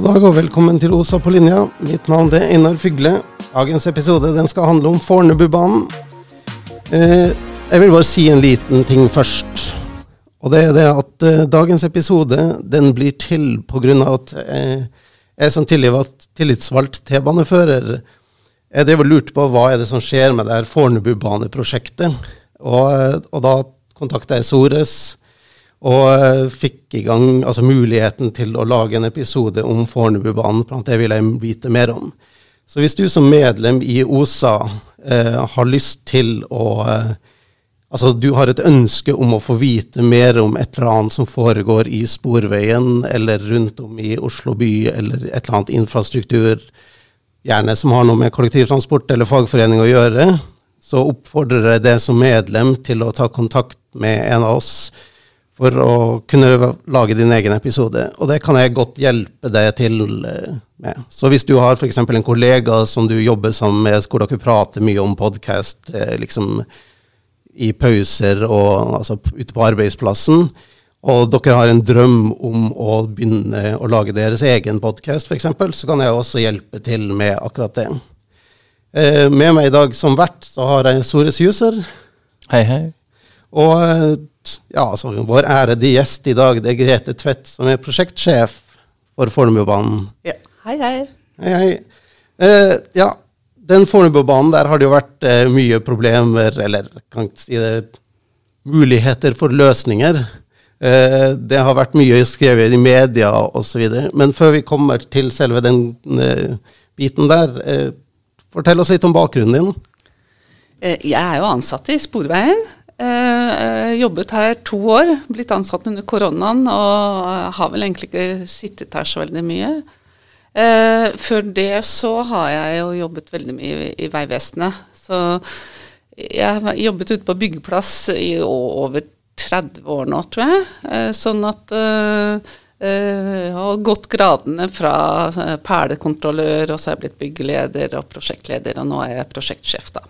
God dag og velkommen til Osa på linja. Mitt navn er Einar Fygle. Dagens episode den skal handle om Fornebubanen. Eh, jeg vil bare si en liten ting først. Og det er det at eh, dagens episode den blir til pga. at eh, jeg som tidligere tillitsvalgt T-banefører, jeg drev og lurte på hva er det som skjer med det her Fornebubaneprosjektet. Og, eh, og da kontakta jeg Sores og eh, fikk i gang altså, muligheten til å lage en episode om Fornebubanen. For det vil jeg vite mer om. Så hvis du som medlem i OSA eh, har lyst til å eh, Altså du har et ønske om å få vite mer om et eller annet som foregår i Sporveien eller rundt om i Oslo by, eller et eller annet infrastruktur, gjerne som har noe med kollektivtransport eller fagforening å gjøre, så oppfordrer jeg deg som medlem til å ta kontakt med en av oss for å kunne lage din egen episode. Og det kan jeg godt hjelpe deg til eh, med. Så hvis du har f.eks. en kollega som du jobber sammen med, hvor dere prater mye om podkast eh, liksom, i pauser og altså, ute på arbeidsplassen, og dere har en drøm om å begynne å lage deres egen podkast f.eks., så kan jeg også hjelpe til med akkurat det. Eh, med meg i dag som vert så har jeg Sores User. Hei, hei. Og ja, altså, vår ærede gjest i dag, det er Grete Tvedt, som er prosjektsjef for Fornebubanen. Ja. Hei, hei. Hei, hei. Eh, ja, den Fornebubanen, der har det jo vært eh, mye problemer, eller kan ikke si det, muligheter for løsninger. Eh, det har vært mye skrevet i media osv. Men før vi kommer til selve den eh, biten der, eh, fortell oss litt om bakgrunnen din. Eh, jeg er jo ansatt i Sporveien. Eh, jobbet her to år, blitt ansatt under koronaen og har vel egentlig ikke sittet her så veldig mye. Eh, før det så har jeg jo jobbet veldig mye i, i Vegvesenet. Så jeg har jobbet ute på byggeplass i over 30 år nå, tror jeg. Eh, sånn at eh, jeg har gått gradene fra eh, perlekontrollør, og så har jeg blitt byggeleder og prosjektleder, og nå er jeg prosjektsjef, da.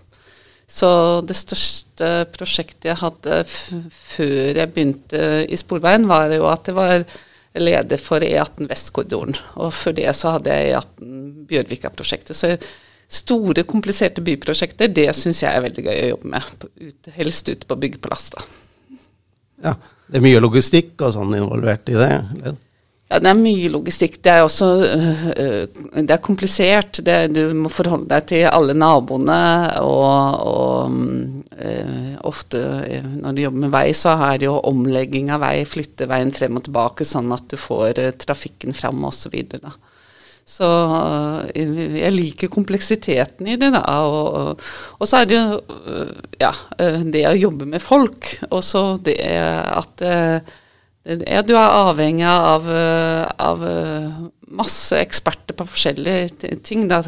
Så det største prosjektet jeg hadde før jeg begynte i Sporveien, var jo at jeg var leder for E18 Vestkorridoren. Og før det så hadde jeg E18 Bjørvika-prosjektet. Så store, kompliserte byprosjekter, det syns jeg er veldig gøy å jobbe med. Helst ute på byggeplass, da. Ja, det er mye logistikk og sånn involvert i det? eller? Ja, Det er mye logistikk. Det er også øh, det er komplisert. Det, du må forholde deg til alle naboene. Og, og øh, ofte når du jobber med vei, så er det jo omlegging av vei, flytte veien frem og tilbake, sånn at du får øh, trafikken fram osv. Så, så jeg liker kompleksiteten i det. da, Og, og så er det jo ja, det å jobbe med folk. Og så det at ja, du er avhengig av, eh, av, eh, masse eksperter på forskjellige ting. Da.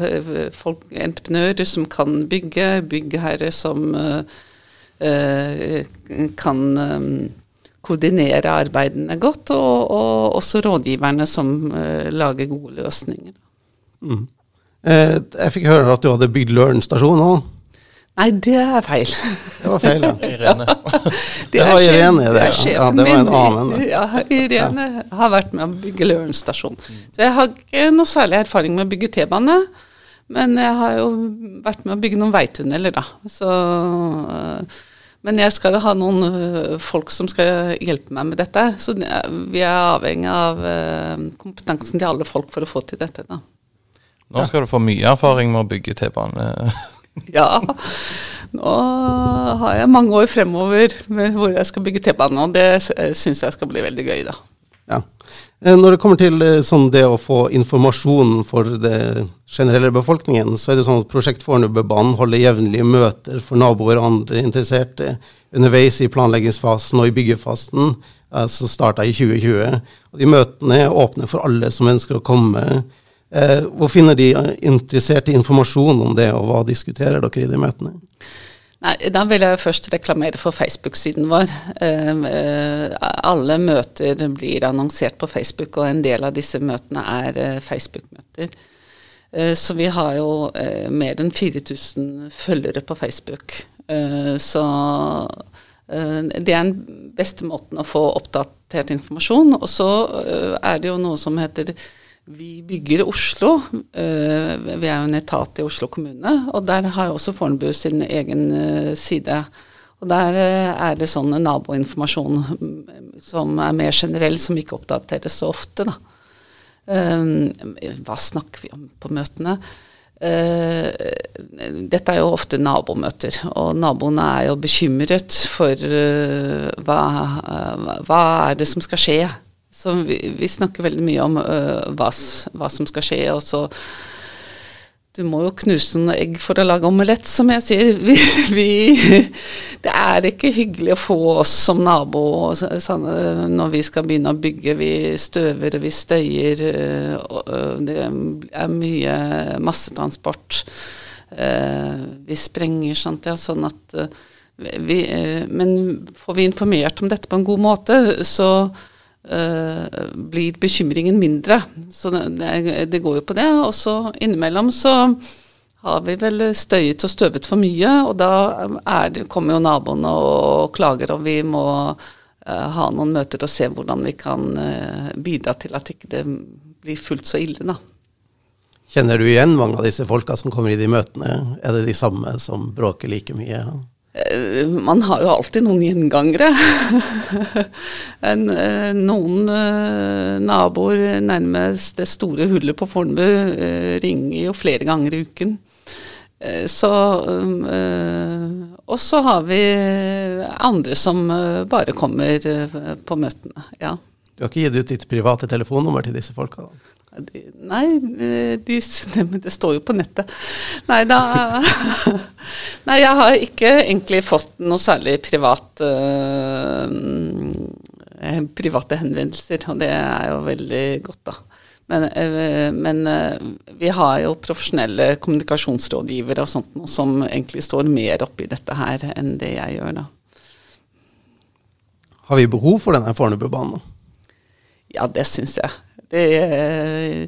Folk, entreprenører som kan bygge, byggherrer som uh, kan um, koordinere arbeidene godt, og, og, også rådgiverne som uh, lager gode løsninger. Mm. Jeg fikk høre at du hadde bygd Løren stasjon òg? Nei, det er feil. Det var feil, ja. Irene. det, det var Irene, det. det ja, det var en annen. Ja, Irene ja. har vært med å bygge Løren stasjon. Så jeg har ikke noe særlig erfaring med å bygge T-bane. Men jeg har jo vært med å bygge noen veitunneler, da. Så, men jeg skal jo ha noen øh, folk som skal hjelpe meg med dette. Så vi er avhengig av øh, kompetansen til alle folk for å få til dette, da. Nå skal du få mye erfaring med å bygge T-bane. ja. Nå har jeg mange år fremover hvor jeg skal bygge T-bane, og det syns jeg skal bli veldig gøy, da. Ja. Eh, når det kommer til eh, sånn det å få informasjon for det generelle befolkningen, så er det sånn at Prosjekt Fornebubanen holder jevnlige møter for naboer og andre interesserte underveis i planleggingsfasen og i byggefasen, som som starta i 2020. Og de møtene er åpne for alle som ønsker å komme Eh, hvor finner de interessert i informasjon om det, og hva diskuterer dere i de møtene? Nei, Da vil jeg først reklamere for Facebook-siden vår. Eh, eh, alle møter blir annonsert på Facebook, og en del av disse møtene er eh, Facebook-møter. Eh, så vi har jo eh, mer enn 4000 følgere på Facebook. så det er den beste måten å få oppdatert informasjon. Og så er det jo noe som heter vi bygger Oslo. Eh, vi er jo en etat i Oslo kommune, og der har jo også Fornebu sin egen eh, side. Og der eh, er det sånn naboinformasjon mm, som er mer generell, som ikke oppdateres så ofte, da. hva snakker vi om på møtene? dette er jo ofte nabomøter, og naboene er jo bekymret for hva, hva er det som skal skje så vi, vi, snakker veldig mye om uh, hva, hva, som skal skje. og så du må jo knuse noen egg for å lage omelett, som jeg sier. Vi, vi, det er ikke hyggelig å få oss som nabo når vi skal begynne å bygge. Vi støver, vi støyer. Det er mye massetransport. Vi sprenger, sant, ja, sånn at vi, Men får vi informert om dette på en god måte, så blir bekymringen mindre. Så det, det, går jo på det. Og så innimellom så har vi vel støyet og støvet for mye, og da det, kommer jo naboene og klager, og vi må uh, ha noen møter og se hvordan vi kan uh, bidra til at ikke det blir fullt så ille, da. Kjenner du igjen mange av disse folka som kommer i de møtene? Er det de samme som bråker like mye? Eh, man har jo alltid noen gjengangere. Eh, noen eh, naboer nærmest det store hullet på Fornebu ringer jo flere ganger i uken. Så Og så har vi andre som bare kommer på møtene. Ja. Du har ikke gitt ut ditt private telefonnummer til disse folka? da? Nei, de, det, det står jo på nettet. Nei da Nei, jeg har ikke egentlig fått noe særlig privat, uh, private henvendelser, og det er jo veldig godt, da. Men, uh, men uh, vi har jo profesjonelle kommunikasjonsrådgivere og sånt noe som egentlig står mer oppi dette her enn det jeg gjør, da. Har vi behov for denne Fornebubanen? Ja, det syns jeg. Det, eh,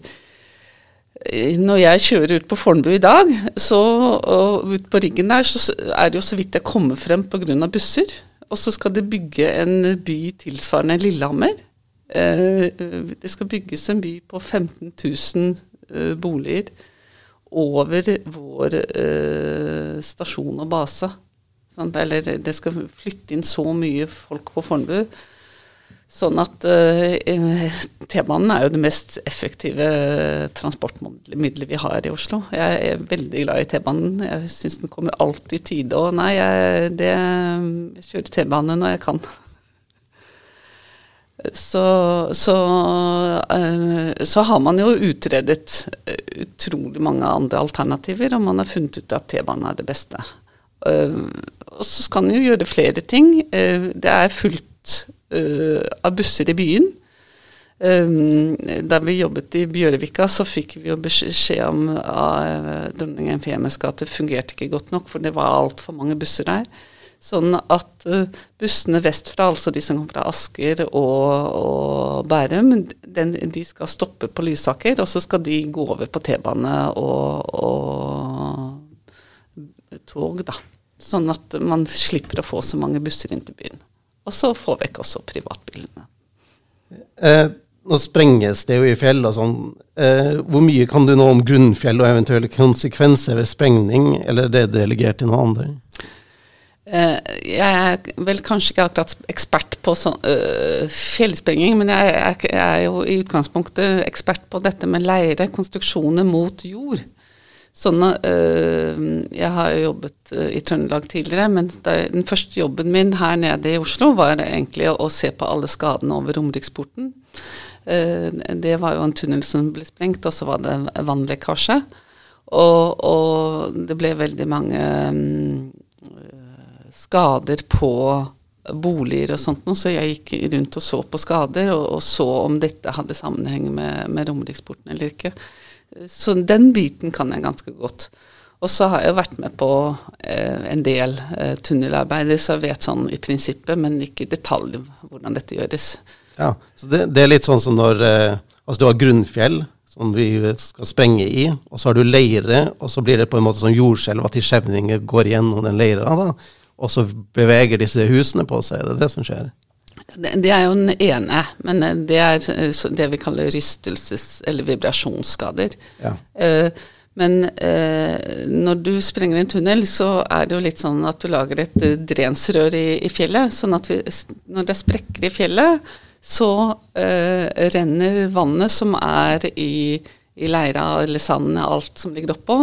når jeg kjører ut på Fornebu i dag, så, og ut på riggen der, så er det jo så vidt jeg kommer frem pga. busser. Og så skal det bygge en by tilsvarende Lillehammer. Eh, det skal bygges en by på 15 000 eh, boliger over vår stasjon og base. Eller det skal flytte inn så mye folk på Fornebu Sånn at uh, T-banen er jo det mest effektive transportmiddelet vi har i Oslo. Jeg er veldig glad i T-banen. Jeg syns den kommer alltid i tide. Og nei, jeg, det, jeg kjører T-bane når jeg kan. Så, så, uh, så, har man jo utredet utrolig mange andre alternativer, og man har funnet ut at T-banen er det beste. Uh, og så skal man jo gjøre flere ting. det er fullt av busser i byen. Um, da vi jobbet i Bjørvika, så fikk vi jo beskjed om at uh, dronning Emfemes gate fungerte ikke godt nok, for det var altfor mange busser der. Sånn at uh, bussene vestfra, altså de som kommer fra Asker og, og Bærum, den, de skal stoppe på Lysaker, og så skal de gå over på T-bane og, og, tog, da. Sånn at man slipper å få så mange busser inn til byen. Og så få vekk også privatbilene. Eh, nå sprenges det jo i fjell og sånn. Eh, hvor mye kan du nå om grunnfjell og eventuelle konsekvenser ved sprengning, eller er det delegert til noen andre? Eh, jeg er vel kanskje ikke akkurat ekspert på sånn, øh, fjellsprenging, men jeg er, jeg er, jo i utgangspunktet ekspert på dette med leire, konstruksjoner mot jord. Sånne, øh, jeg har jo jobbet øh, i Trøndelag tidligere, men det, den første jobben min her nede i Oslo var egentlig å, å se på alle skadene over Romeriksporten. Uh, det var jo en tunnel som ble sprengt, og så var det vannlekkasje. Og, og det ble veldig mange um, skader på boliger og sånt noe, så jeg gikk rundt og så på skader, og, og så om dette hadde sammenheng med, med Romeriksporten eller ikke. Så den biten kan jeg ganske godt. Og så har jeg vært med på eh, en del eh, tunnelarbeider, så jeg vet sånn i prinsippet, men ikke i detalj hvordan dette gjøres. Ja, så det, det er litt sånn som når eh, altså du har grunnfjell som vi skal sprenge i, og så har du leire, og så blir det på en måte sånn jordskjelv at de skjevninger går gjennom den leira, da, og så beveger disse husene på seg. Det er det som skjer. Det, er jo den ene, men eh, det er eh, det vi kaller rystelses- eller vibrasjonsskader. Ja. Eh, men når du sprenger en tunnel, så er det jo litt sånn at du lager et drensrør i, i fjellet. Sånn at vi, når det er sprekker i fjellet, så renner vannet som er i, i leira eller sanden, alt som ligger oppå,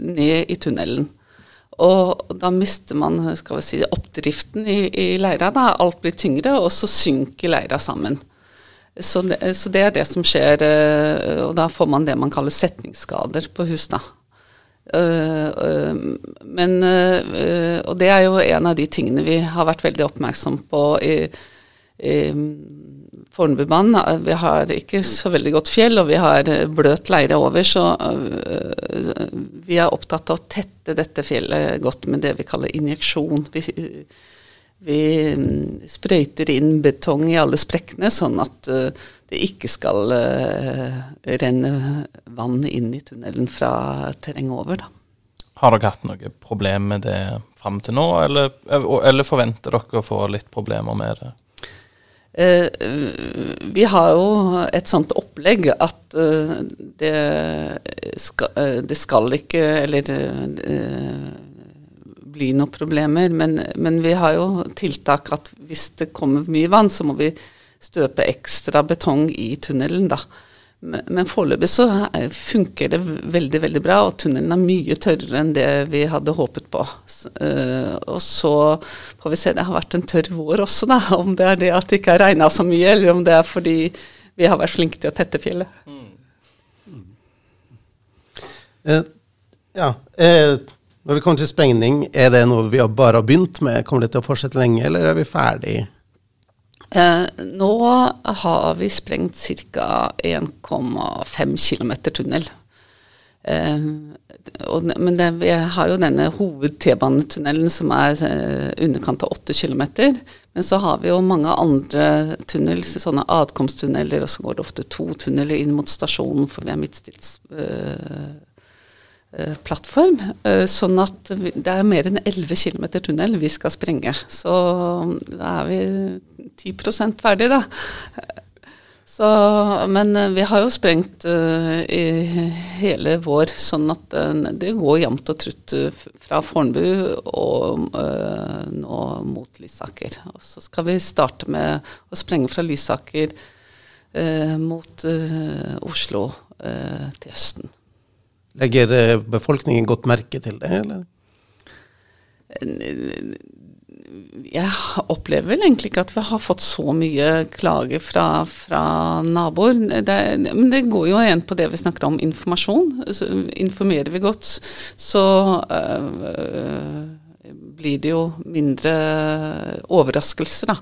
ned i tunnelen. Og da mister man skal vi si, oppdriften i, i leira. Da. Alt blir tyngre, og så synker leira sammen. Så det, så det er det som skjer, eh, og da får man det man kaller setningsskader på hus. da. Eh, eh, men, og det er jo en av de tingene vi har vært veldig oppmerksom på i, i Fornebubanen. Vi har ikke så veldig godt fjell, og vi har eh, bløt leire over, så eh, vi er opptatt av å tette dette fjellet godt med det vi kaller injeksjon. Vi, vi mm, sprøyter inn betong i alle sprekkene, sånn at eh, det ikke skal renne vann inn i tunnelen fra terrenget over. Da. Har dere hatt noe problem med det fram til nå, eller, eller forventer dere å få litt problemer med det? Eh, vi har jo et sånt opplegg at eh, det, skal, eh, det skal ikke eller bli noen problemer, men, men vi har jo tiltak at hvis det kommer mye vann, så må vi støpe ekstra betong i tunnelen, da. Men, foreløpig så er- funker det veldig, veldig bra, og tunnelen er mye tørrere enn det vi hadde håpet på. Eh, og så får vi se, det har vært en tørr vår også, da. Om det er det at det ikke har regna så mye, eller om det er fordi vi har vært flinke til å tette fjellet. Eh, ja. Eh, når vi kommer til sprengning, er det noe vi har bare begynt med? Kommer det til å fortsette lenge, eller er vi ferdig? Eh, nå har vi sprengt ca. 1,5 km tunnel. Eh, og, men det, vi har jo denne hoved-T-banetunnelen som er eh, underkant av 8 km. Men så har vi jo mange andre tunneler, sånne adkomsttunneler, og så går det ofte to tunneler inn mot stasjonen, for vi er midtstilt eh, plattform. eh, Sånn at det er mer enn 11 km tunnel vi skal sprenge. Så da er vi 10% ferdig, da. Så, men eh, vi har jo sprengt eh, i hele vår, sånn at eh, det går jevnt og trutt eh, fra Fornebu og eh, nå mot Lysaker. Og så skal vi starte med å sprenge fra Lysaker eh, mot eh, Oslo eh, til høsten. Legger eh, befolkningen godt merke til det, eller? jeg opplever vel egentlig ikke at vi har fått så mye klager fra, fra naboer. Det, men det går jo igjen på det vi snakker om informasjon. Så informerer vi godt, så øh, blir det jo mindre overraskelser, da.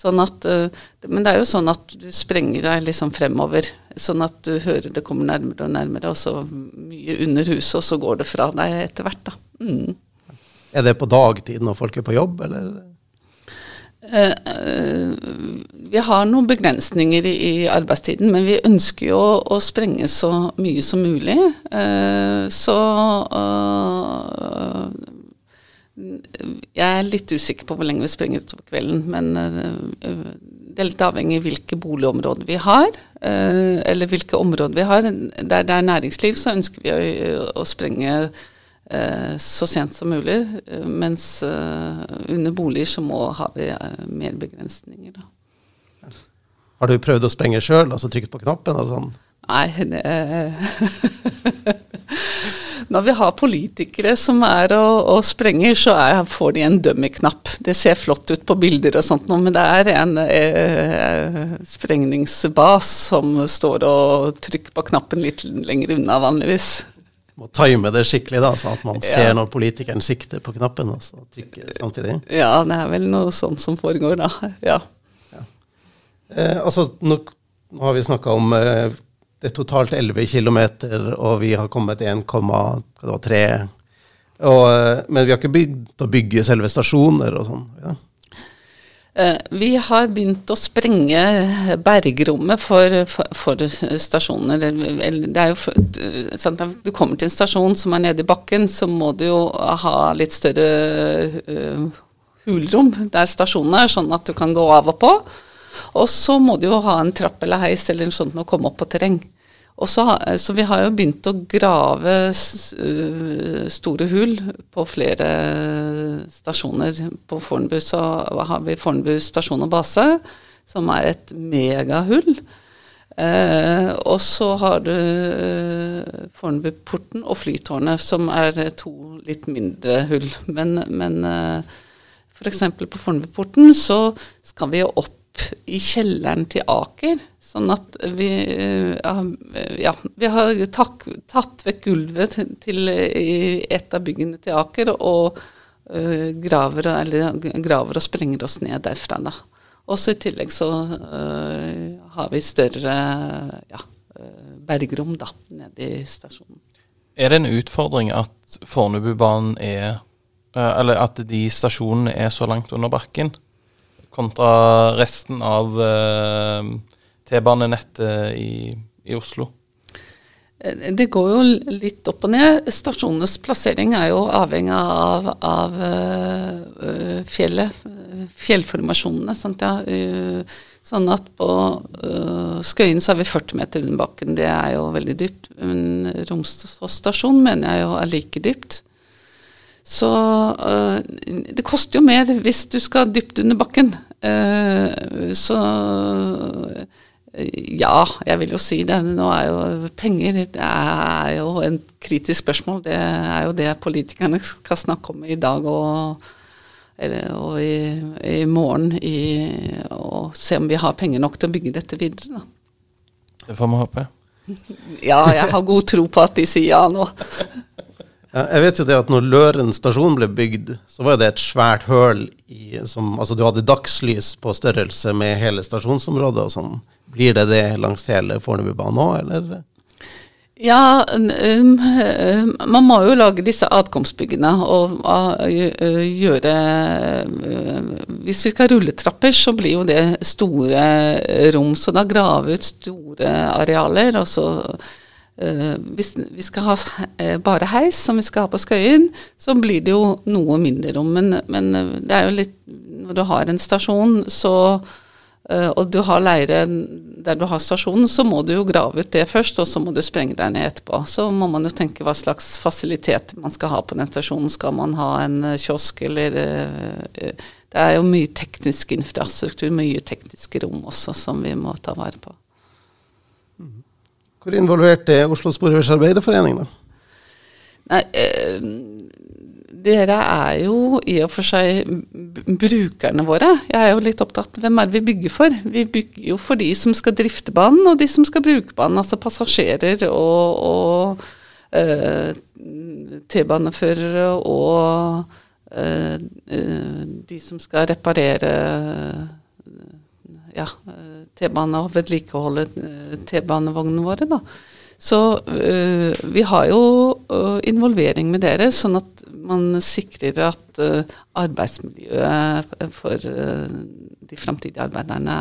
Sånn at, øh, men det er jo sånn at du sprenger deg liksom fremover, sånn at du hører det kommer nærmere og nærmere, og så mye under huset, og så går det fra deg etter hvert, da. Mm. Er det på dagtid når folk er på jobb, eller? Eh, eh, vi har noen begrensninger i, i arbeidstiden, men vi ønsker jo å, å sprenge så mye som mulig. Eh, så Jeg er litt usikker på hvor lenge vi springer utover kvelden, men eh, det er litt avhengig av hvilke boligområder vi har, eh, eller hvilke områder vi har. Der det er næringsliv, så ønsker vi å, å sprenge eh, så sent som mulig, mens under boliger så må, har vi mer begrensninger. Da. Har du prøvd å sprenge sjøl, altså trykket på knappen og sånn? Nei, det Når vi har politikere som er og, og sprenger, så er, får de en dummy-knapp. Det ser flott ut på bilder og sånt, men det er en eh, sprengningsbas som står og trykker på knappen litt lenger unna vanligvis. Må time det skikkelig, da, sånn at man Ja. ser når politikeren sikter på knappen, og så trykker samtidig. Ja, det er vel noe sånt som foregår da. Ja. Eh, altså, nå, nå har vi snakka om eh, det er totalt 11 km, og vi har kommet 1,3 eh, Men vi har ikke begynt å bygge selve stasjoner og sånn. Ja. Eh, Vi har begynt å sprenge bergrommet for, for, for stasjoner. Er jo du kommer til en stasjon som er nede i bakken, så må du jo ha litt større eh, hulrom der stasjonen er, sånn at du kan gå av og på. Og så må du jo ha en trapp eller heis eller noe sånt med å komme opp på terreng. Så, så vi har jo begynt å grave store hull på flere stasjoner. På Fornebu så har vi Fornebu stasjon og base, som er et megahull. Eh, og så har du eh, Fornebuporten og Flytårnet, som er to litt mindre hull. Men, men eh, f.eks. på Fornebuporten så skal vi jo opp i kjelleren til Aker. Sånn at vi Ja, vi har tak, tatt vekk gulvet til, til, et av byggene til Aker og uh, graver, eller, graver, og sprenger oss ned derfra, da. Også i tillegg så uh, har vi større ja, bergrom da, nede i stasjonen. Er det en utfordring at Fornebubanen er Eller at de stasjonene er så langt under bakken? Kontra resten av uh, T-banenettet i, i, Oslo? Eh, det går jo litt opp og ned. Stasjonenes plassering er jo avhengig av, av uh, fjellet, fjellformasjonene. Ja. Uh, sånn at på Skøyen så er vi 40 meter under bakken. Det er jo veldig dypt. Men Romsås stasjon mener jeg jo er like dypt. Så uh, det koster jo mer hvis du skal dypt under bakken. Uh, så ja, jeg vil jo si det. Nå er jo penger det er jo en kritisk spørsmål. Det er jo det politikerne skal snakke om i dag og, eller, og i, i, morgen. I, og se om vi har penger nok til å bygge dette videre. Da. Det får vi håpe. ja, jeg har god tro på at de sier ja nå. Jeg vet jo det at når Løren stasjon ble bygd, så var det et svært høl i som, Altså du hadde dagslys på størrelse med hele stasjonsområdet og sånn. Blir det det langs hele Fornebubanen òg, eller? Ja, um, man må jo lage disse adkomstbyggene og uh, gjøre uh, Hvis vi skal rulle trapper, så blir jo det store rom. Så da grave ut store arealer. og så hvis vi skal ha uh, bare heis, som vi skal ha på Skøyen, så blir det jo noe mindre rom. Men, men uh, det er jo litt Når du har en stasjon, så, og du har leire der du har stasjonen, så må du jo grave ut det først, og så må du sprenge deg ned etterpå. Så må man jo tenke hva slags fasilitet man skal ha på den stasjonen. Skal man ha en kiosk, eller Det er jo mye teknisk infrastruktur, mye tekniske rom også, som vi må ta vare på. Hvor involvert er Oslo Sporveis Arbeiderforening, da? Nei, eh, dere er jo i og for seg brukerne våre. Jeg er jo litt opptatt hvem er det vi bygger for? Vi bygger jo for de som skal drifte banen, og de som skal bruke banen. Altså passasjerer og, og eh, T-baneførere og eh, eh de som skal reparere ja, T-bane og vedlikeholde eh, T-banevognene våre. da. Så øh, vi har jo øh, involvering med dere, sånn at man sikrer at øh, arbeidsmiljøet for de framtidige arbeiderne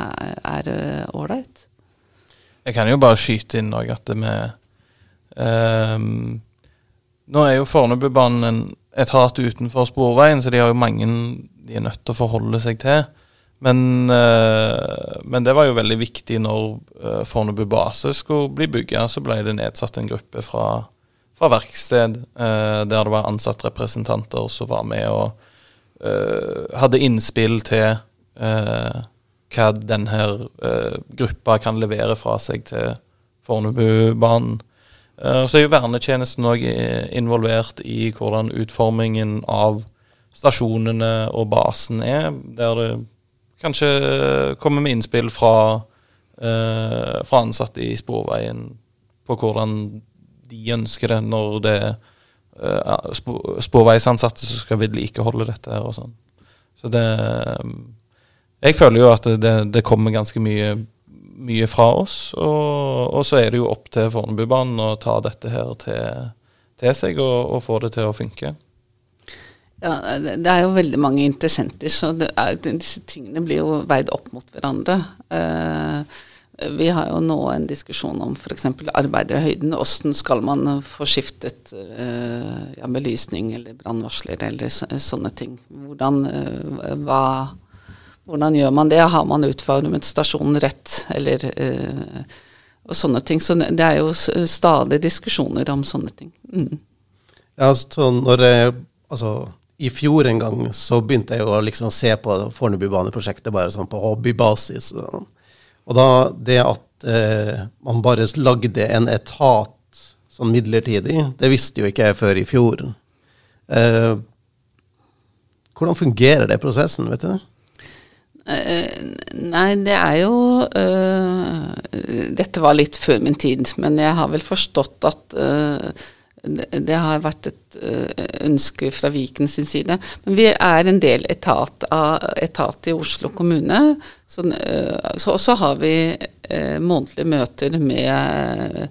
er ålreit. Jeg kan jo bare skyte inn òg at vi um, Nå er jo Fornebubanen et hat utenfor Sporveien, så de har jo mange de er nødt til å forholde seg til. Men, uh, men, det var jo veldig viktig når uh, Fornebu base skulle bli bygga. Så ble det nedsatt en gruppe fra, fra verksted uh, der det var ansatt representanter som var med og hadde innspill til hva denne gruppa kan levere fra seg til Fornebubanen. så er jo vernetjenesten òg involvert i hvordan utformingen av stasjonene og basen er. der det kanskje komme med innspill fra, eh, fra ansatte i Sporveien på hvordan de ønsker det når det er eh, sporveisansatte som skal vedlikeholde dette her og sånn. Så det um, Jeg føler jo at det, det kommer ganske mye, mye fra oss, og, og, så er det jo opp til Fornebubanen å ta dette her til, til seg og, og få det til å funke. Ja, Det er jo veldig mange interessenter, så er, disse tingene blir jo veid opp mot hverandre. Eh, Vi har jo nå en diskusjon om f.eks. arbeiderhøyden. Hvordan skal man få skiftet uh, ja, belysning eller brannvarsler eller så, sånne ting. Hvordan, uh, hva, hvordan, gjør man det? Har man utformet stasjonen rett, eller uh, og sånne ting. Så det er jo stadig diskusjoner om sånne ting. Mm. Ja, så når jeg, altså i fjor en gang så begynte jeg å liksom se på Fornebubaneprosjektet bare sånn på hobbybasis. Og da det at eh, man bare lagde en etat sånn midlertidig, det visste jo ikke jeg før i fjor. Eh, hvordan fungerer det prosessen, vet du? Uh, nei, det er jo uh, Dette var litt før min tid, men jeg har vel forstått at uh, det har vært et eh, ønske fra Viken sin side. Men vi er en del etat, av, etat i Oslo kommune. Så, så, så har vi eh, månedlige møter med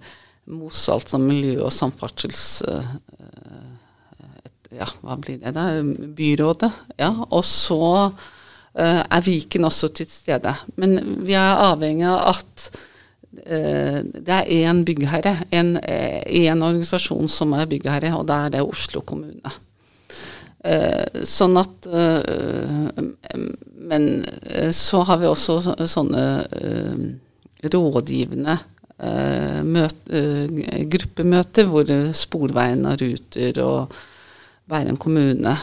MOS, altså miljø- og samferdsels... Ja, hva blir det da? Byrådet. Ja, og så er Viken også til stede. Men vi er avhengig av at Eh, det er én byggherre, en, en, eh, organisasjon som er byggherre, og det er det Oslo kommune. Eh, sånn at Men så har vi også sånne rådgivende møte, gruppemøter hvor Sporveien og Ruter og Bærum kommune,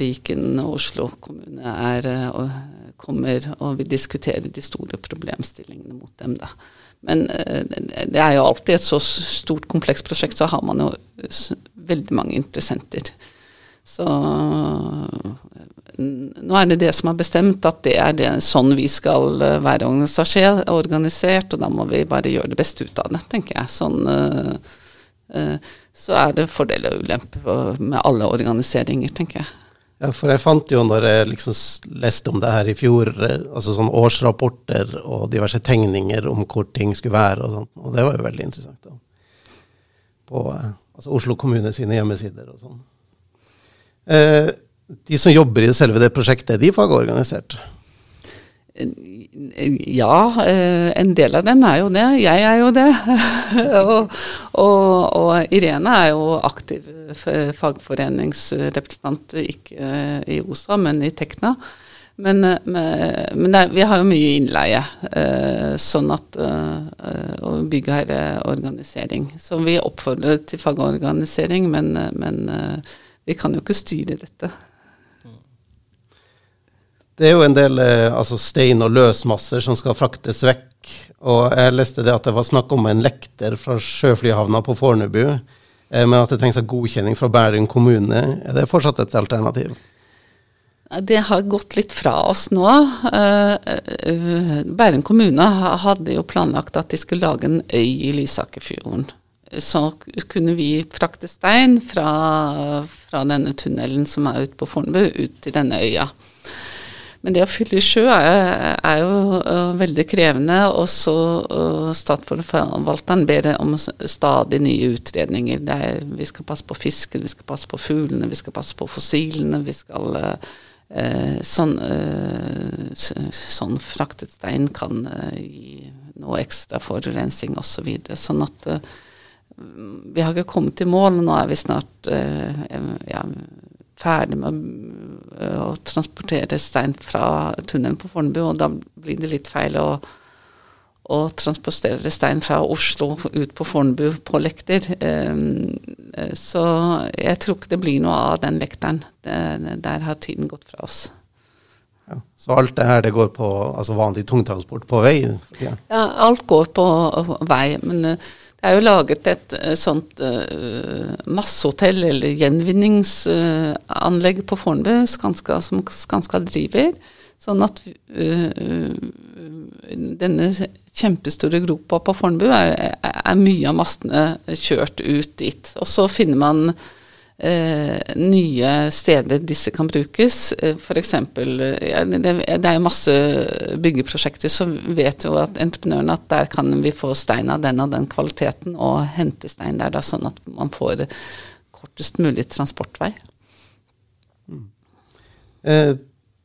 Viken og Oslo kommune er, og kommer, og vi diskuterer de store problemstillingene mot dem. da. Men eh, det er jo alltid et så stort, komplekst prosjekt, så har man jo veldig mange interessenter. Så nå er det det som er bestemt, at det er det, sånn vi skal eh, være organisert, og da må vi bare gjøre det beste ut av det, tenker jeg. Sånn, uh, så er det fordeler og ulemper med alle organiseringer, tenker jeg. Ja, for jeg fant jo når jeg liksom leste om det her i fjor, eh, altså sånn årsrapporter og diverse tegninger om hvor ting skulle være og sånt, og det var jo veldig interessant. da. På eh, altså Oslo kommune sine hjemmesider og sånn. Eh, de som jobber i selve det prosjektet, de fagorganisert? Ja, eh, en del av dem er jo det. Jeg er jo det. og, og, og, Irene er jo aktiv fagforeningsrepresentant, ikke eh, i OSA, men i Tekna. Men, eh, men det, vi har jo mye innleie, sånn at, og byggherreorganisering. Så vi oppfordrer til fagorganisering, men, men vi kan jo ikke styre dette. Det er jo en del eh, altså stein- og løsmasser som skal fraktes vekk. Og jeg leste det at det var snakk om en lekter fra sjøflyhavna på Fornebu, eh, men at det trengs en godkjenning fra Bærum kommune. Er det fortsatt et alternativ? Det har gått litt fra oss nå. Uh, Bærum kommune hadde jo planlagt at de skulle lage en øy i Lysakerfjorden. Så kunne vi frakte stein fra, fra denne tunnelen som er ute på Fornebu, ut til denne øya. Men det å fylle sjø er, er jo uh, veldig krevende. Og så uh, Statsforvalteren ber om stadig nye utredninger. Er, vi skal passe på fisken, vi skal passe på fuglene, vi skal passe på fossilene. vi skal uh, sånn, sånn, fraktet stein kan gi noe ekstra forurensning osv. Så videre. sånn at vi har ikke kommet i mål. Nå er vi snart ja, ferdig med å transportere stein fra tunnelen på Fornebu, og da blir det litt feil å, å transportere stein fra Oslo ut på Fornebu på lekter. Ehm, så jeg tror ikke det blir noe av den lekteren. Der har tiden gått fra oss. Ja, så alt det her det går på altså vanlig tungtransport på vei? Ja, ja alt går på vei. men det er jo laget et eh, sånt uh, massehotell eller gjenvinningsanlegg uh, på Fornebu Skanska, som Skanska driver. Sånn at uh, denne kjempestore gropa på Fornebu er, er, mye av mastene kjørt ut dit. Og så finner man nye steder disse kan brukes. Eh, F.eks. Det, det, er jo masse byggeprosjekter, så vet jo at entreprenørene at der kan vi få stein av den og den kvaliteten, og hente stein der, da, sånn at man får kortest mulig transportvei. Mm. Eh,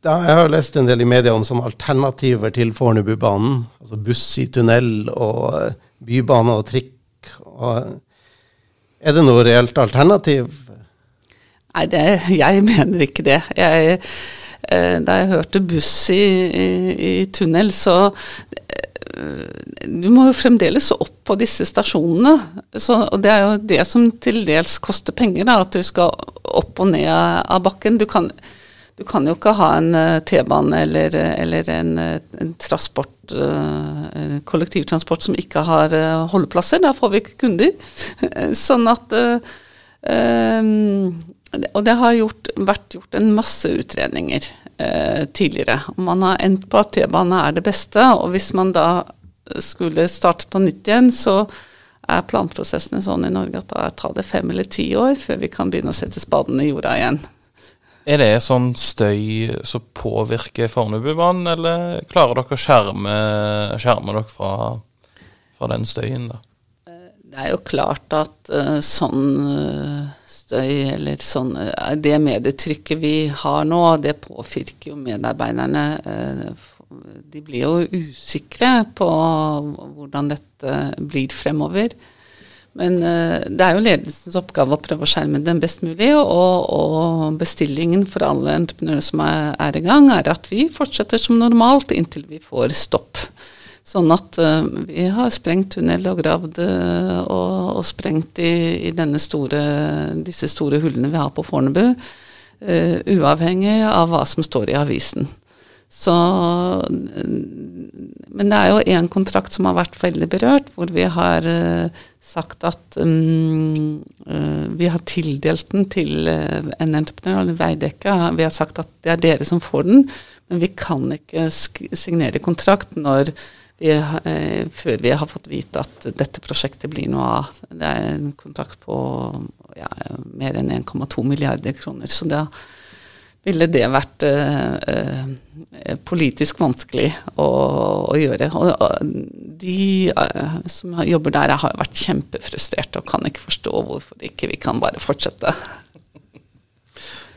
jeg har lest en del i media om sånne alternativer til Fornebubanen. Altså buss i tunnel og eh, bybane og trikk. Og, er det noe reelt alternativ? Nei, det, jeg mener ikke det. Jeg, eh, da jeg hørte buss i, i, i tunnel, så eh, du må jo fremdeles opp på disse stasjonene. Så, og det er jo det som til dels koster penger, da, at du skal opp og ned av bakken. Du kan, du kan jo ikke ha en uh, T-bane eller, eller, en, en transport, kollektivtransport som ikke har holdeplasser. Da får vi ikke kunder. sånn at Og det har gjort, vært gjort en masse utredninger tidligere. Man har endt på at T-bane er det beste, og hvis man da skulle starte på nytt igjen, så er planprosessene sånn i Norge at da tar det fem eller ti år før vi kan begynne å sette spaden i jorda igjen. Er det sånn støy som påvirker Fornebubanen, eller klarer dere å skjerme, skjerme dere fra, fra, den støyen? da? Det er jo klart at uh, sånn uh, støy, eller sånn uh, Det medietrykket vi har nå, det påvirker jo medarbeiderne. de blir jo usikre på hvordan dette blir fremover. Men uh, det er jo ledelsens oppgave å prøve å skjerme dem best mulig. Og, og bestillingen for alle entreprenører som er, er, i gang, er at vi fortsetter som normalt inntil vi får stopp. Sånn at uh, vi har sprengt tunnel og gravd uh, og, og, sprengt i, i store, disse store hullene vi har på Fornebu. uavhengig av hva som står i avisen. Så, men det er jo én kontrakt som har vært veldig berørt, hvor vi har uh, sagt at um, uh, Vi har tildelt den til uh, en entreprenør, eller Veidekke. Vi har sagt at det er dere som får den, men vi kan ikke signere kontrakt når vi, før vi har fått vite at dette prosjektet blir noe av. Det er en kontrakt på ja, mer enn 1,2 milliarder kroner. så er ville det vært eh, politisk vanskelig å, å gjøre. Og, og de uh, som jobber der, har vært kjempefrustrerte og kan ikke forstå hvorfor ikke vi kan bare fortsette.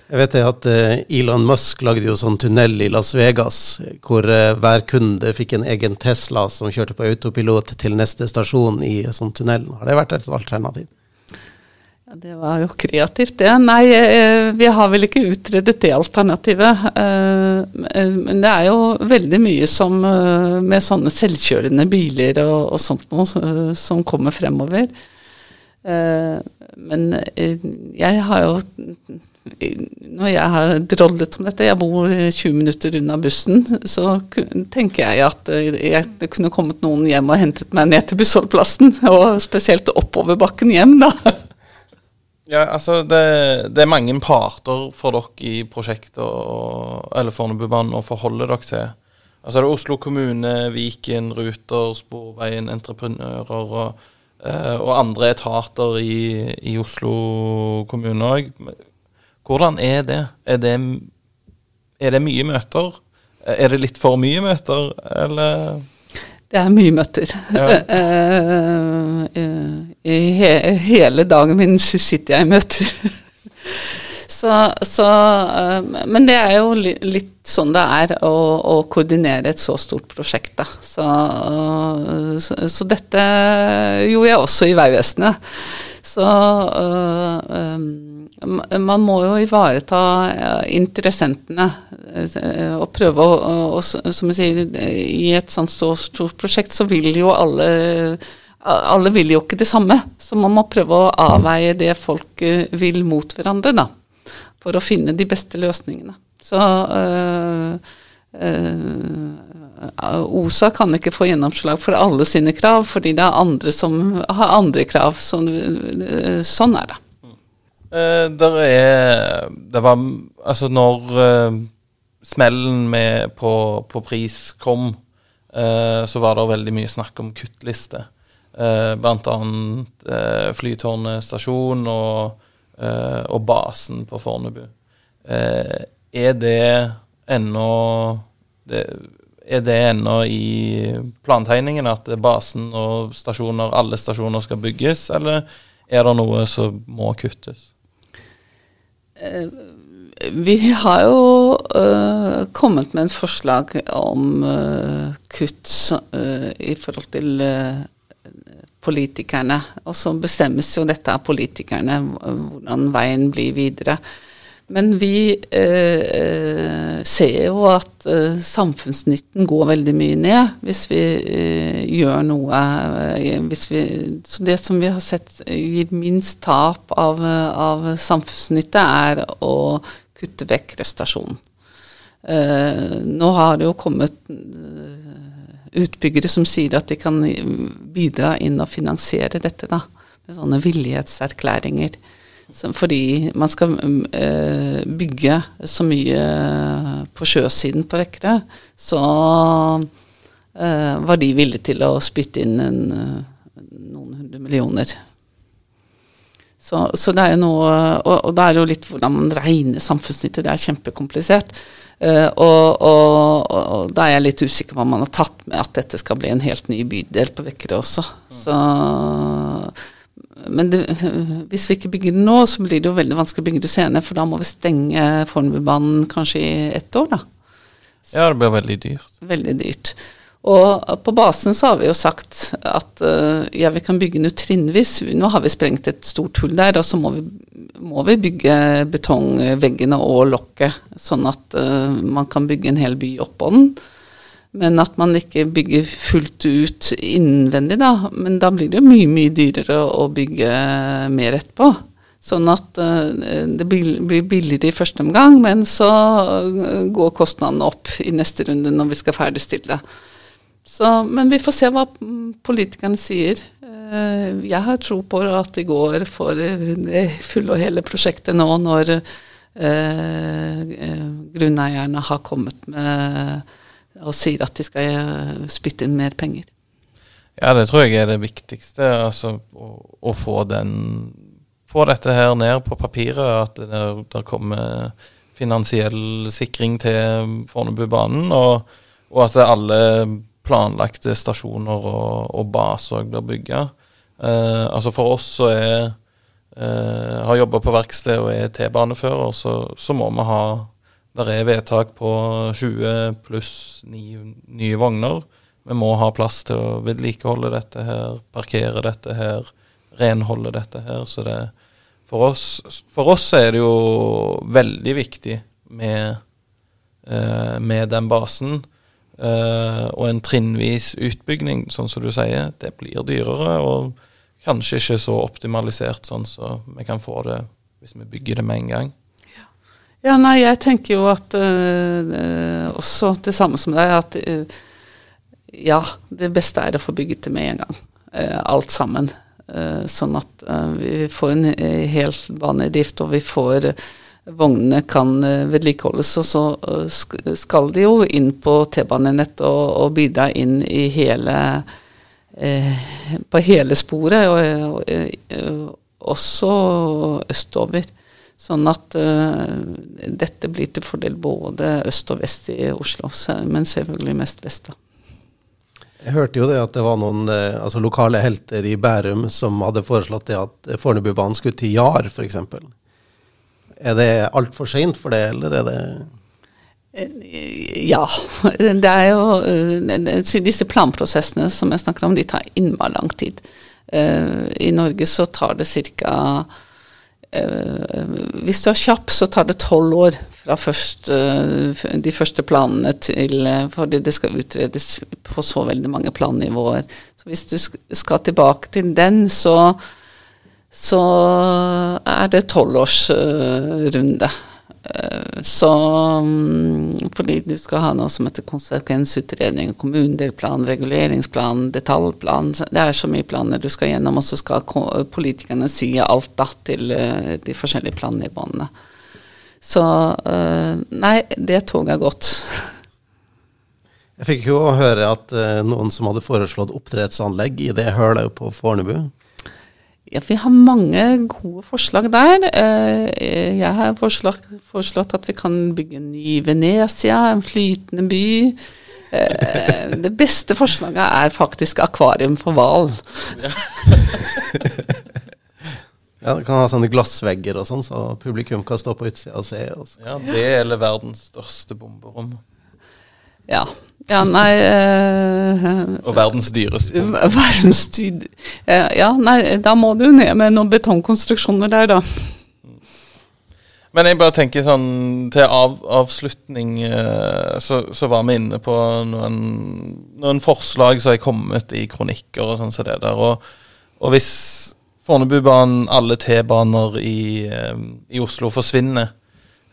Jeg vet at Elon Musk lagde jo sånn tunnel i Las Vegas, hvor hver kunde fikk en egen Tesla som kjørte på autopilot til neste stasjon i sånn tunnel. Har det vært et alternativ? Ja, Det var jo kreativt, det. Nei, eh, vi har vel ikke utredet det alternativet. Eh, men det er jo veldig mye som eh, med sånne selvkjørende biler og, og sånt noe som kommer fremover. Men jeg har jo Når jeg har drollet om dette, jeg bor 20 minutter unna bussen, så tenker jeg at jeg, det kunne kommet noen hjem og hentet meg ned til bussholdeplassen. Og spesielt oppoverbakken hjem, da. Ja, altså det, det, er mange parter for dere i prosjektet, eller Fornebubanen, å forholde dere til. Altså det er Oslo kommune, Viken, Ruter, Sporveien, entreprenører og, eh, og andre etater i, i Oslo kommune òg. Hvordan er det? Er, det? er det mye møter? Er det litt for mye møter, eller? Det er mye møter. Ja. I he hele dagen min sitter jeg i møter. så, så, eh, men det er jo litt sånn det er å, å koordinere et så stort prosjekt. Da. Så, så, så dette gjorde jeg også i Vegvesenet. Så øh, man må jo ivareta interessentene eh, og prøve å, og, Som jeg sier, i et sånt stort prosjekt så vil jo alle alle vil jo ikke det samme, så man må prøve å avveie det folk eh, vil mot hverandre, da. For å finne de beste løsningene. Så øh, øh, OSA kan ikke få gjennomslag for alle sine krav, fordi det er andre som har andre krav. Så, øh, sånn er det. Uh, der er Det var Altså, når uh, smellen med på, på, pris kom, uh, så var det veldig mye snakk om kuttliste. Blant annet Flytårnet stasjon og, og, basen på Fornebu. er det ennå det, Er det ennå i plantegningen at basen og stasjoner, alle stasjoner skal bygges, eller er det noe som må kuttes? Eh, Vi har jo uh, kommet med en forslag om uh, kutt uh, i forhold til politikerne. Og så bestemmes jo dette av politikerne, hvordan veien blir videre. Men vi eh, ser jo at eh, samfunnsnytten går veldig mye ned hvis vi eh, gjør noe eh, hvis vi, Så det som vi har sett gir minst tap av, av samfunnsnytte, er å kutte vekk restasjonen. Eh, nå har det jo kommet eh, utbyggere som sier at de kan bidra inn og finansiere dette, da, med sånne villighetserklæringer fordi man skal uh, bygge så mye på sjøsiden på Vekre, så uh, var de villige til å spytte inn en, uh, noen hundre millioner. Så, så, det er jo noe og, og, det er jo litt hvordan man regner samfunnsnytte. Det er kjempekomplisert. Og, og, og, da er jeg litt usikker på om man har tatt med at dette skal bli en helt ny bydel på Vekkerø også. Så men det, hvis vi ikke bygger det nå, så blir det jo veldig vanskelig å bygge det senere, for da må vi stenge Fornebubanen kanskje i ett år, da. Ja, det blir veldig dyrt. Veldig dyrt. Og på basen så har vi jo sagt at uh, ja, vi kan bygge noe trinnvis. Nå har vi sprengt et stort hull der, og så må vi, må vi bygge betongveggene og lokket, sånn at uh, man kan bygge en hel by oppå den men at man ikke bygger fullt ut innvendig, da. Men da blir det jo mye, mye dyrere å bygge mer etterpå. Sånn at uh, det blir billigere i første omgang, men så går kostnadene opp i neste runde når vi skal ferdigstille. Så, men vi får se hva politikerne sier. Uh, jeg har tro på at de går for det fulle og hele prosjektet nå når grunneierne har kommet med og sier at de skal eh, spytte inn mer penger. Ja, det tror jeg er det viktigste. Altså å, å få den Få dette her ned på papiret. At det der kommer finansiell sikring til Fornebubanen. Og, og at alle planlagte stasjoner og, og baser blir bygga. Eh, altså for oss som eh, har jobba på verksted og er T-banefører, så, så må vi ha det er vedtak på 20 pluss nye vogner. Vi må ha plass til å vedlikeholde dette her, parkere dette her, renholde dette her. Så det, for, oss, for oss er det jo veldig viktig med, eh, med den basen. Eh, og en trinnvis utbygging, sånn som du sier, det blir dyrere. Og kanskje ikke så optimalisert sånn som så vi kan få det hvis vi bygger det med en gang. Ja, nei, jeg tenker jo at øh, også det samme som deg, at øh, ja, det beste er å få bygget det med en gang. Øh, alt sammen. sånn at vi får en hel banedrift, og vi får vognene kan vedlikeholdes. Og så skal de jo inn på T-banenett og, og, bidra inn i hele På hele sporet, og også østover. Sånn at uh, dette blir til fordel både øst og vest i Oslo, men selvfølgelig mest vest. da. Jeg hørte jo det at det var noen eh, altså lokale helter i Bærum som hadde foreslått det at Fornebubanen skulle til Jar, f.eks. Er det altfor seint for det, eller er det eh, ja. Det er jo Disse planprosessene som jeg snakker om, de tar innmari lang tid. I Norge så tar det ca. Uh, hvis du er kjapp, så tar det tolv år fra først, uh, de første planene til uh, Fordi det skal utredes på så veldig mange plannivåer. Så hvis du skal tilbake til den, så, så er det tolvårsrunde. Eh, så mm, fordi du skal ha noe som heter konsekvensutredning, kommunedelplan, reguleringsplan, detaljplan. Det er så mye planer du skal gjennom, og så skal politikerne si alt da til eh, de forskjellige plannivåene. Så eh, nei, det toget er gått. Jeg fikk jo høre at noen som hadde foreslått oppdrettsanlegg i det hølet på Fornebu. Ja, vi har mange gode forslag der. Eh, jeg har forslag, foreslått at vi kan bygge en ny Venezia, en flytende by. Eh, det beste forslaget er faktisk akvarium for hval. Ja, du kan ha sånne glassvegger og sånn, så publikum kan stå på utsida og se. Og så. Ja, det eller verdens største bomberom. Ja. Ja, nei eh, Og verdens dyreste. Verdens dyre... eh, Ja, nei, da må du ned med noen betongkonstruksjoner der, da. Men jeg bare tenker sånn til av, avslutning eh, så, så var vi inne på noen, noen forslag som er kommet i kronikker og sånn som det der. Og, og hvis Fornebubanen, alle T-baner i, eh, i Oslo forsvinner,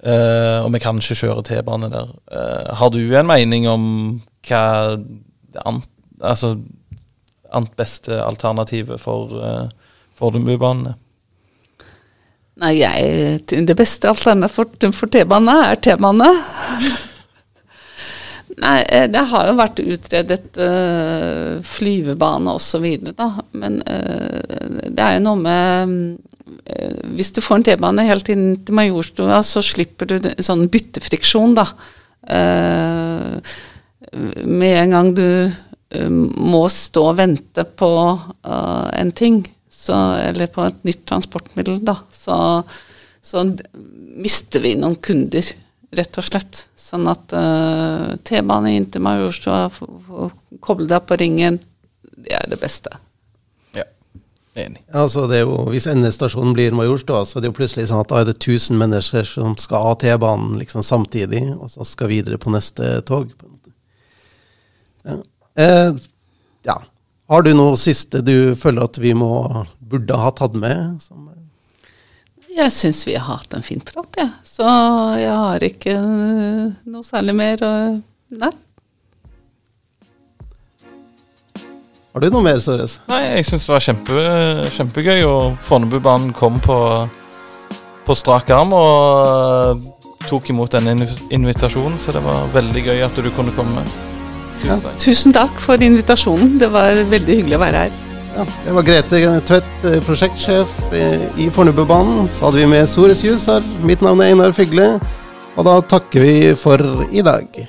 og vi kan ikke kjøre T-bane der, eh, har du en mening om hva ant, altså, annet beste alternativet for uh, Fornebubanen er? Nei, jeg, det beste alternativet for, for T-bane er T-bane. Nei, eh, det har jo vært utredet uh, flyvebane osv., da. Men uh, det er jo noe med uh, Hvis du får en T-bane helt inn til Majorstua, så slipper du sånn byttefriksjon, da. Uh, med en gang du uh, må stå og vente på en ting, så, eller på et nytt transportmiddel, da, så, så mister vi noen kunder, rett og slett. Sånn at T-bane inn til Majorstua, koble deg på ringen, det er det beste. Ja, enig. Ja, altså det er jo, Hvis endestasjonen blir Majorstua, så er det jo plutselig sånn at da er det 1000 mennesker som skal av T-banen liksom samtidig, og så skal videre på neste tog. på en måte. Ja. Eh, ja. Har du noe siste du føler at vi må, burde ha tatt med? Som, Jeg syns vi har hatt en fin prat, jeg. Så jeg har ikke uh, noe særlig mer å Nei. Har du noe mer, Sores? Nei, jeg syns det var kjempe, kjempegøy, og Fornebubanen kom på, på strak arm og eh, tok imot denne invitasjonen, så det var veldig gøy at du kunne komme. Ja. Tusen takk. Tusen takk for invitasjonen. Det var veldig hyggelig å være her. Ja, det var Grete Tvedt, eh, prosjektsjef eh, i Fornebubanen. Så hadde vi med Sores Jus her. Mitt navn er Einar Fygle. Og da takker vi for i dag.